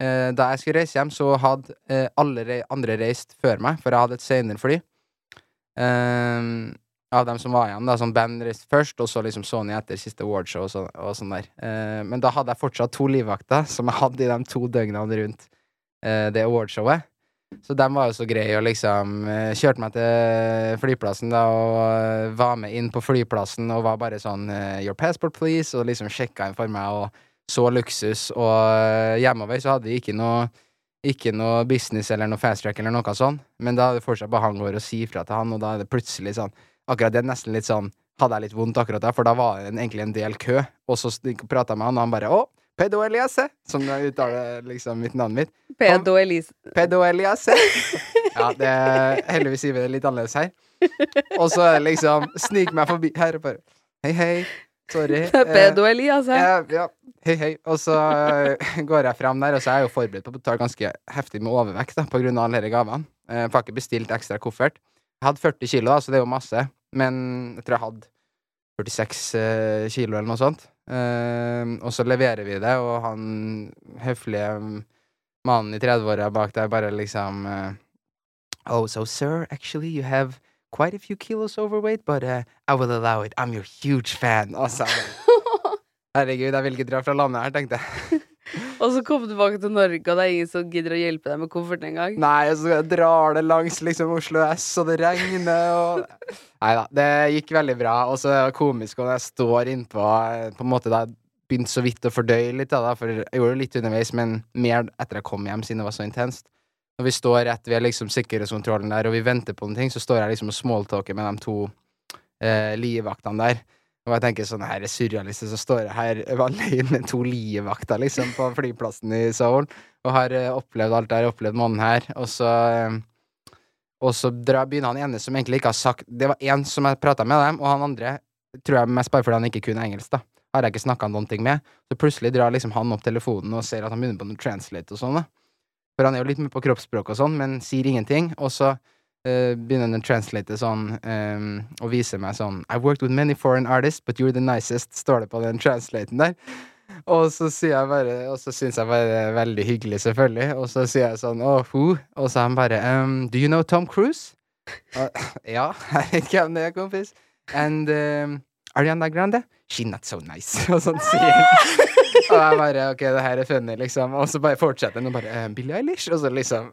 eh, da jeg skulle reise hjem, så hadde eh, alle re andre reist før meg, for jeg hadde et senere fly. Eh, av dem som var igjen, da, sånn band reiste først, og så liksom Sony etter siste awardshow og, så, og sånn der. Eh, men da hadde jeg fortsatt to livvakter, som jeg hadde i de to døgnene rundt eh, det awardshowet. Så de var jo så greie og liksom eh, kjørte meg til flyplassen da og eh, var med inn på flyplassen og var bare sånn eh, Your passport, please, og liksom sjekka inn for meg og så luksus. Og hjemover så hadde vi ikke noe ikke noe business eller noe fast track eller noe sånn, men da er det fortsatt bare han går og sier fra til han, og da er det plutselig sånn Akkurat det er nesten litt sånn Hadde jeg litt vondt akkurat da, for da var det egentlig en del kø, og så prata jeg med han, og han bare Å, Pedo Eliase! Som uttaler liksom mitt navn mitt. Pedo Elise. Pedo Eliase. Ja, det heldigvis sier vi det litt annerledes her. Og så er det liksom Snik meg forbi her og bare Hei, hei. Sorry. Pedo Eliase. Eh, ja. Hei, hei. Og så eh, går jeg fram der, og så er jeg jo forberedt på å betale ganske heftig med overvekt da, på grunn av alle disse gavene. Eh, Jeg har ikke bestilt ekstra koffert. Jeg hadde 40 kilo, da, så det er jo masse, men jeg tror jeg hadde 46 eh, kilo eller noe sånt. Eh, og så leverer vi det, og han høflige mannen i 30-åra bak der bare liksom uh, Oh, so sir, actually you have quite a few kilos overweight, but uh, I will allow it. I'm your huge fan. Og så Herregud, jeg vil ikke dra fra landet her, tenkte jeg. Og så kom du tilbake til Norge, og det er ingen som gidder å hjelpe deg med kofferten engang. Nei, og så drar det langs liksom Oslo S, og det regner, og Nei da, det gikk veldig bra. Og så er det komisk når jeg står innpå På en måte da jeg begynte så vidt å fordøye litt, da, for jeg gjorde det litt underveis, men mer etter jeg kom hjem, siden det var så intenst. Når vi står rett ved liksom sikkerhetskontrollen der, og vi venter på noen ting, så står jeg liksom og smalltalker med de to eh, livvaktene der. Og jeg tenker sånn, her er surrealistisk, så står jeg her alene med to livvakter, liksom, på flyplassen i Seoul, og har eh, opplevd alt det her, opplevd måneden her, og så eh, og så begynner han ene som egentlig ikke har sagt Det var én som jeg prata med dem, og han andre tror jeg mest bare fordi han ikke kunne engelsk, da. Har jeg ikke snakka noen ting med. Så plutselig drar liksom han opp telefonen og ser at han begynner på noe translate og sånn, da. For han er jo litt med på kroppsspråk og sånn, men sier ingenting. Og så eh, begynner han å translate sånn um, og vise meg sånn I've worked with many foreign artists, but you're the nicest, står det på den translaten der. Og så sier jeg bare Og så syns jeg bare det er veldig hyggelig, selvfølgelig. Og så sier jeg sånn oh, who? Og så er han bare um, Do you know Tom Cruise? uh, ja, jeg vet ikke hvem det er, kompis. And um, Ariana Grande? She's not so nice. Og sånn sier han. Og jeg bare Ok, det her er funny, liksom. Og så bare fortsetter han og bare um, Billie Eilish? Og så liksom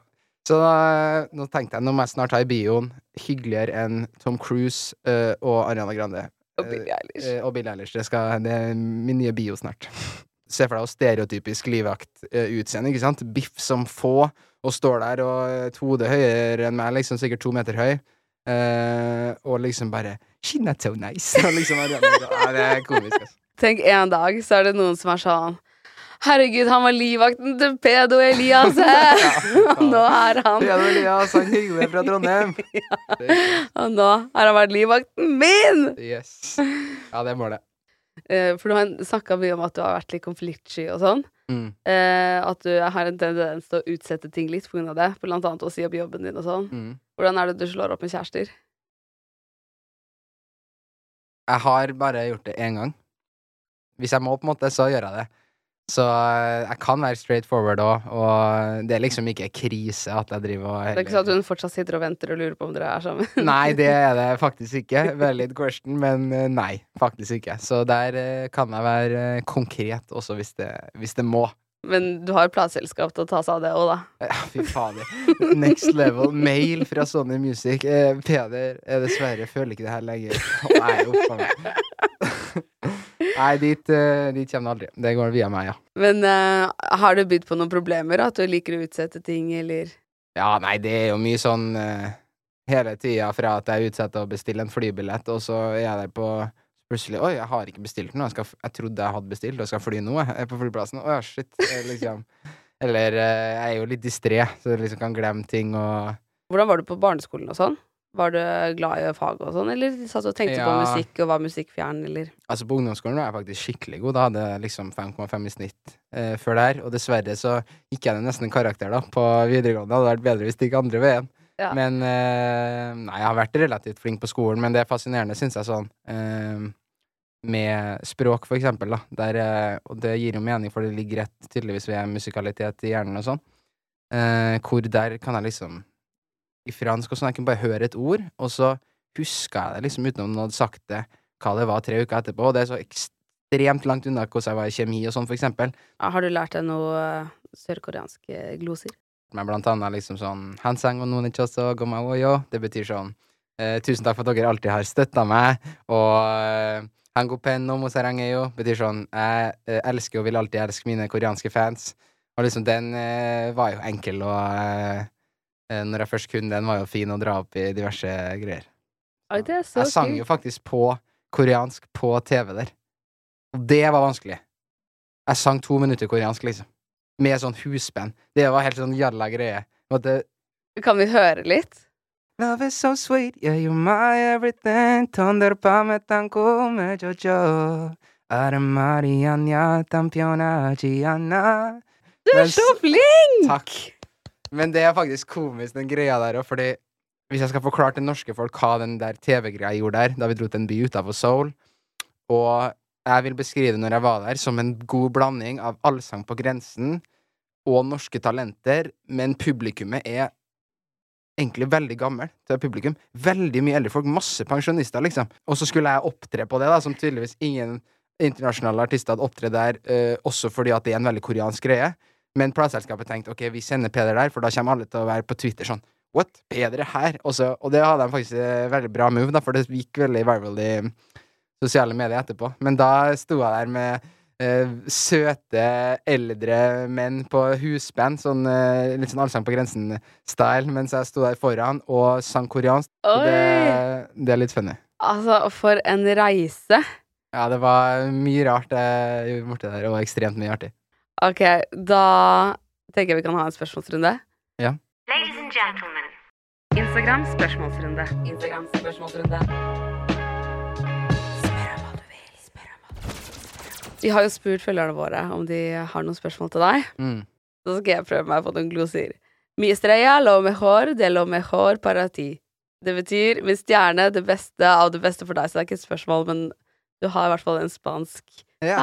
Så da, nå tenkte jeg nå må jeg snart ha i bioen hyggeligere enn Tom Cruise uh, og Ariana Grande. Og Billie Eilish. Uh, og Billie Eilish. Det, skal, det er min nye bio snart. Se for deg stereotypisk livvaktutseende, ikke sant? Biff som få, og står der og et hode høyere enn meg, liksom sikkert to meter høy. Eh, og liksom bare She's not so nice. Og liksom, ja, det er komisk, altså. Tenk en dag, så er det noen som er sånn Herregud, han var livvakten til Pedo Elias! Og nå er han Ja, det var Elias, han hyggelig fra Trondheim. Og nå har han vært livvakten min! Yes. Ja, det er målet. Eh, for du har snakka mye om at du har vært litt konfliktsky og sånn. Mm. Eh, at du har en tendens til å utsette ting litt av det. Blant annet å si opp jobben din og sånn. Mm. Hvordan er det du slår opp med kjærester? Jeg har bare gjort det én gang. Hvis jeg må, på en måte, så gjør jeg det. Så eh, jeg kan være straight forward òg, og det er liksom ikke krise at jeg driver og Det er ikke sånn at hun fortsatt sitter og venter og lurer på om dere er sammen? Nei, det er det faktisk ikke. Valid question, men eh, nei, faktisk ikke. Så der eh, kan jeg være konkret også hvis det, hvis det må. Men du har plateselskap til å ta seg av det òg, da. Ja, fy fader. Next level. Mail fra Sony Music. Eh, Peder, jeg dessverre føler ikke det her lenger. Nei, jo oppe meg. Nei, dit, eh, dit kommer det aldri. Det går via meg, ja. Men uh, har du bydd på noen problemer? At du liker å utsette ting, eller Ja, nei, det er jo mye sånn uh, hele tida fra at jeg utsetter å bestille en flybillett, og så er jeg der på Plutselig Oi, jeg har ikke bestilt noe. Jeg, skal, jeg trodde jeg hadde bestilt og skal fly nå, jeg er på flyplassen. Å ja, shit. Liksom. Eller uh, jeg er jo litt distré, så jeg liksom kan glemme ting og Hvordan var du på barneskolen og sånn? Var du glad i fag og sånn, eller satt og tenkte på musikk og var musikkfjern, eller Altså På ungdomsskolen var jeg faktisk skikkelig god. Da hadde jeg liksom 5,5 i snitt eh, før der. Og dessverre så gikk jeg ned nesten en karakter da på videregående. Det hadde vært bedre hvis det gikk andre veien. Ja. Men eh, Nei, jeg har vært relativt flink på skolen, men det er fascinerende, syns jeg, sånn eh, med språk, for eksempel, da. Der, eh, og det gir jo mening, for det ligger rett tydeligvis ved musikalitet i hjernen og sånn. Eh, hvor der kan jeg liksom fransk og sånn, jeg kunne bare høre et ord, og så huska jeg det liksom uten om noen hadde sagt det hva det var tre uker etterpå, og det er så ekstremt langt unna hvordan jeg var i kjemi og sånn, for eksempel. Har du lært deg noe eh, sørkoreanske gloser? Men blant annet liksom sånn Hansang og noen choso gomawoyo. Det betyr sånn eh, Tusen takk for at dere alltid har støtta meg, og eh, Hangopen no mosarangeyo betyr sånn Jeg eh, elsker og vil alltid elske mine koreanske fans. Og liksom den eh, var jo enkel, og eh, eh, Eh, når jeg først kunne den, var jo fin å dra opp i diverse greier. Oi, det er så jeg sang jo faktisk på koreansk på TV der. Og det var vanskelig. Jeg sang to minutter koreansk, liksom. Med sånn husband. Det var helt sånn jalla greie. Det... Kan vi høre litt? Love is so sweet, yeah, you're my everything. Tonder pame tanko me jojo. Armarianya tampiona gianna. Du er så flink! Takk. Men det er faktisk komisk, den greia der òg, fordi hvis jeg skal forklare til norske folk hva den der TV-greia gjorde der, da vi dro til en by utafor Seoul, og jeg vil beskrive når jeg var der, som en god blanding av Allsang på grensen og norske talenter, men publikummet er egentlig veldig gammel til publikum. Veldig mye eldre folk. Masse pensjonister, liksom. Og så skulle jeg opptre på det, da, som tydeligvis ingen internasjonale artister hadde opptredd der, eh, også fordi at det er en veldig koreansk greie. Men plateselskapet tenkte ok, vi sender Peder der, for da kommer alle til å være på Twitter sånn What? Peder er her? Og, så, og det hadde de faktisk veldig bra move, da, for det gikk veldig viral i sosiale medier etterpå. Men da sto jeg der med eh, søte, eldre menn på husband, sånn eh, litt sånn Allsang på grensen-style, mens jeg sto der foran og sang koreansk. Det, det er litt funny. Altså, for en reise. Ja, det var mye rart jeg borti der, og ekstremt mye artig. Ok, da tenker jeg vi kan ha en spørsmålsrunde. Ja. Ladies and gentlemen. Instagram spørsmålsrunde. Instagram spørsmålsrunde. Vi har jo spurt følgerne våre om de har noen spørsmål til deg. Mm. Så skal jeg prøve meg på noen gloser. Mi estrella lo mejor de lo mejor para ti. Det betyr min stjerne, det beste av det beste for deg. Så det er ikke et spørsmål, men du har i hvert fall en spansk Ja,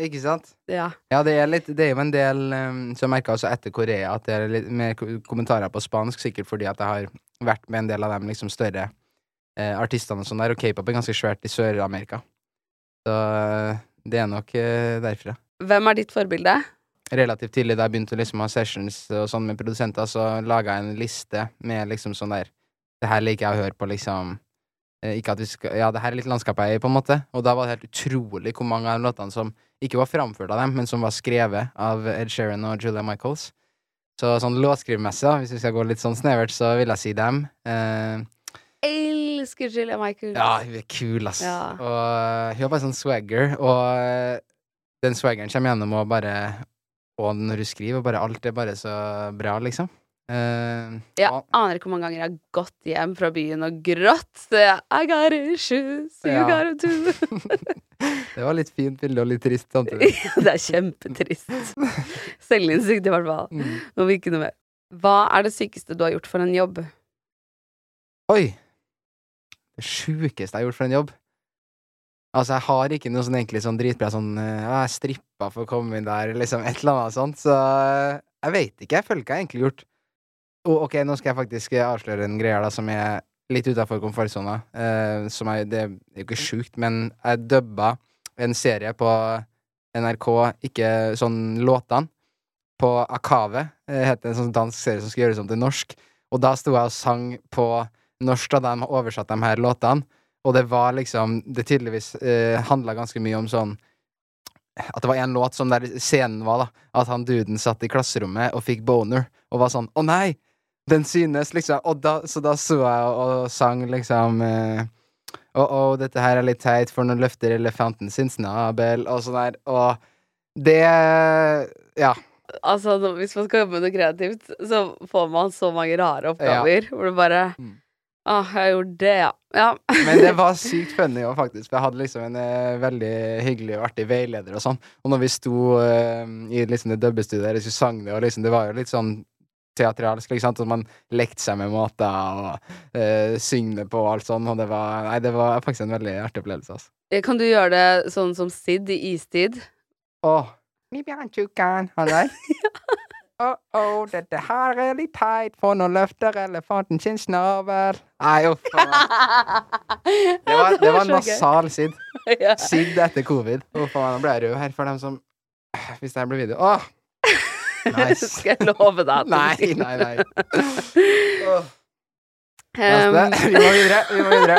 ikke sant? Ja. Ja, det er, litt, det er jo en del um, som jeg merka også etter Korea, at det er litt mer ko- kommentarer på spansk, sikkert fordi at jeg har vært med en del av de liksom større eh, artistene og sånn der, og k-pop er ganske svært i Sør-Amerika. Så eh, det er nok eh, derfra. Hvem er ditt forbilde? Relativt tidlig da jeg begynte å liksom ha sessions og sånn med produsenter, så laga jeg en liste med liksom sånn der Det her liker jeg å høre på, liksom. Eh, Ikke at vi skal Ja, det her er litt landskapet jeg er i, på en måte. Og da var det helt utrolig hvor mange av de låtene som ikke var framført av dem, men som var skrevet av Ed Sheeran og Julia Michaels. Så sånn låtskrivemessig, hvis vi skal gå litt sånn snevert, så vil jeg si dem. Eh, Elsker Julia Michaels. ja, hun er kul, ass. Ja. Og eh, hun har bare sånn swagger, og eh, den swaggeren kommer gjennom å bare Og når hun skriver, og bare alt er bare så bra, liksom. Eh, Jeg ja. aner ikke hvor mange ganger jeg har gått hjem fra byen og grått. I got issues, you Ja. got too. det var litt fint bilde og litt trist samtidig. det er kjempetrist. Selvinnsikt, i hvert fall. Mm. Om ikke noe mer. Hva er det sykeste du har gjort for en jobb? Oi! Det sjukeste jeg har gjort for en jobb. Altså, jeg har ikke noe sånn egentlig sånn dritbra sånn eh, jeg strippa for å komme inn der, liksom et eller annet sånt, så eh, jeg veit ikke. Jeg føler ikke jeg har egentlig gjort Og ok, nå skal jeg faktisk eh, avsløre en greie da, som er litt utafor komfortsona. Uh, som er Det er jo ikke sjukt, men jeg dubba en serie på NRK, ikke sånn låtene, på Akave, Det heter en sånn dansk serie som skal gjøres om til norsk. Og da sto jeg og sang på norsk da de oversatte de her låtene. Og det var liksom Det tydeligvis eh, handla ganske mye om sånn At det var en låt som der scenen var, da. At han duden satt i klasserommet og fikk boner, og var sånn Å nei! Den synes, liksom. Og da, så da så jeg og, og sang liksom eh, Å, å, dette her er litt teit, for nå løfter elefanten sin snabel, og sånn der. Og det Ja. Altså, hvis man skal jobbe med noe kreativt, så får man så mange rare oppgaver. Hvor du bare Mm. Å, jeg gjorde det, ja. ja. Men det var sykt funny òg, faktisk. For jeg hadde liksom en eh, veldig hyggelig og artig veileder og sånn. Og når vi sto eh, i liksom det dubbestudiet der, så sang det, og liksom det var jo litt sånn teatralsk, ikke sant. At man lekte seg med måter og uh, synge på og alt sånn. Og det var Nei, det var faktisk en veldig artig opplevelse, altså. Eh, Kan du gjøre det sånn som Sid i Istid? Åh. Han der. Å, å, dette her er litt teit, for nå løfter elefanten sin snabel. Nei, uff a meg. Det var, det var så nasal Sid. Sid etter covid. Uff a meg, nå ble jeg rød her for dem som Hvis det her blir video Åh! Nice. Skal jeg love deg Nei, nei, nei. Em, Vi må videre. Vi må videre.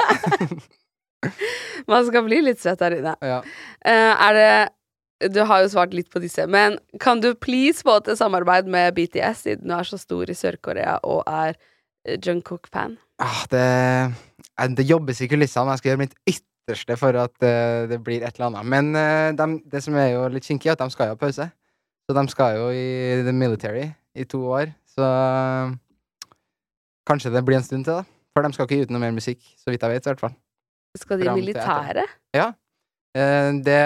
man skal bli litt svett her inne. Ja. Uh, er det Du har jo svart litt på disse, men kan du please få til samarbeid med BTS, siden du er så stor i Sør-Korea og er eh, Jungkook-fan? Ah, det, eh, det jobbes i kulissene. Jeg skal gjøre mitt ytterste for at uh, det blir et eller annet. Men uh, de, det som er jo litt kinkig, er at de skal jo ha pause. Så de skal jo i the military i to år. Så eh, kanskje det blir en stund til, da. For de skal ikke gi ut noe mer musikk, så vidt jeg vet, i hvert fall. Skal de i militæret? Eh, det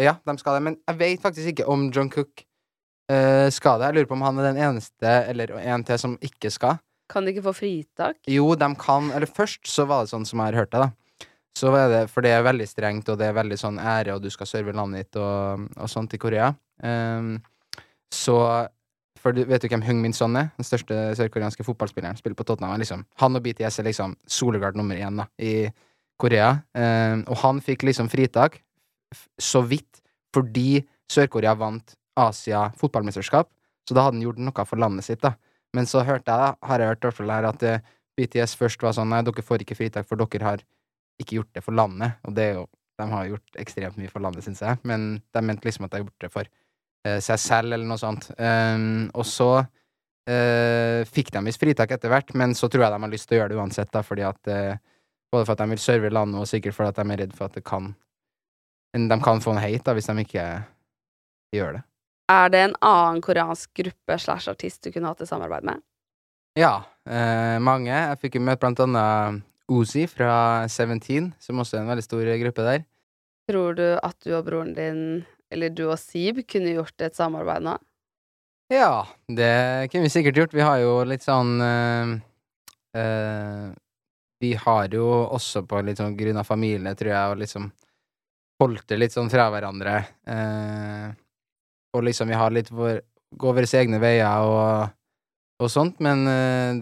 Ja, de skal det. Men jeg vet faktisk ikke om John Cook eh, skal det. Jeg lurer på om han er den eneste, eller en til, som ikke skal. Kan de ikke få fritak? Jo, de kan Eller først så var det sånn som jeg har hørt det, da. Så var det For det er veldig strengt, og det er veldig sånn ære, og du skal serve landet ditt og, og sånt i Korea. Um, så For du, vet du hvem Hung Min Son er? Den største sørkoreanske fotballspilleren. Spiller på Tottenham. er Liksom. Han og BTS er liksom solegard nummer én da, i Korea. Um, og han fikk liksom fritak, så vidt, fordi Sør-Korea vant Asia fotballmesterskap. Så da hadde han gjort noe for landet sitt, da. Men så hørte jeg, da, har jeg hørt her, at eh, BTS først var sånn Nei, dere får ikke fritak, for dere har ikke gjort det for landet. Og det er jo De har gjort ekstremt mye for landet, syns jeg, men de mente liksom at de har gjort det for uh, seg selv, eller noe sånt. Um, og så uh, fikk de visst fritak etter hvert, men så tror jeg de har lyst til å gjøre det uansett, da, fordi at uh, Både for at de vil serve landet, og sikkert fordi de er redd for at det kan De kan få en hate da, hvis de ikke gjør det. Er det en annen koreansk gruppe slash artist du kunne hatt et samarbeid med? Ja, eh, mange. Jeg fikk jo møte blant annet Uzi fra Seventeen, som også er en veldig stor gruppe der. Tror du at du og broren din, eller du og Sib, kunne gjort et samarbeid nå? Ja, det kunne vi sikkert gjort. Vi har jo litt sånn eh, eh, Vi har jo også på litt sånn grunn av familie, tror jeg, og liksom holdt det litt sånn fra hverandre. Eh, og liksom vi har litt vår Gå våre egne veier og, og sånt, men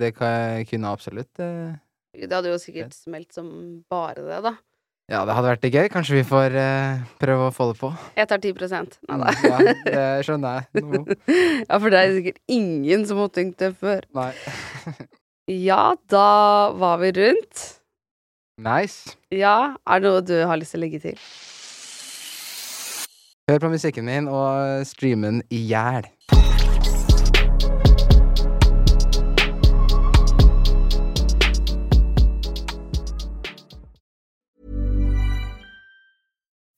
det kan, kunne absolutt Det hadde jo sikkert smelt som bare det, da. Ja, det hadde vært gøy. Kanskje vi får eh, prøve å få det på. Jeg tar 10 Nei Mm, da. ja, det skjønner jeg ja, for det er sikkert ingen som har tenkt det før. Nei. Ja, da var vi rundt. Nice. Ja, er det noe du har lyst til å legge til? Hør på musikken min og stream den i hjel.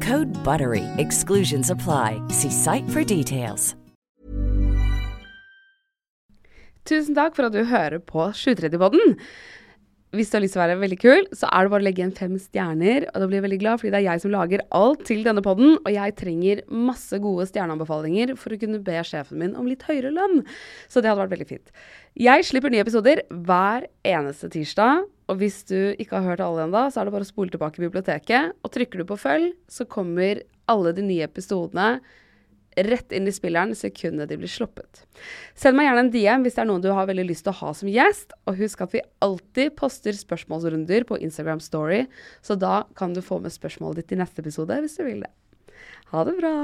Code BUTTERY. Exclusions apply. See site for details. Tusen takk for at du hører på 730-podden. Hvis du har lyst til å være veldig kul, så er det bare å legge igjen fem stjerner. Og da blir jeg veldig glad, fordi det er jeg som lager alt til denne podden. Og jeg trenger masse gode stjerneanbefalinger for å kunne be sjefen min om litt høyere lønn. Så det hadde vært veldig fint. Jeg slipper nye episoder hver eneste tirsdag. Og hvis du ikke har hørt alle ennå, så er det bare å spole tilbake i biblioteket. Og trykker du på følg, så kommer alle de nye episodene rett inn i spilleren sekundet de blir sluppet. Send meg gjerne en DM hvis det er noen du har veldig lyst til å ha som gjest. Og husk at vi alltid poster spørsmålsrunder på Instagram Story, så da kan du få med spørsmålet ditt i neste episode hvis du vil det. Ha det bra!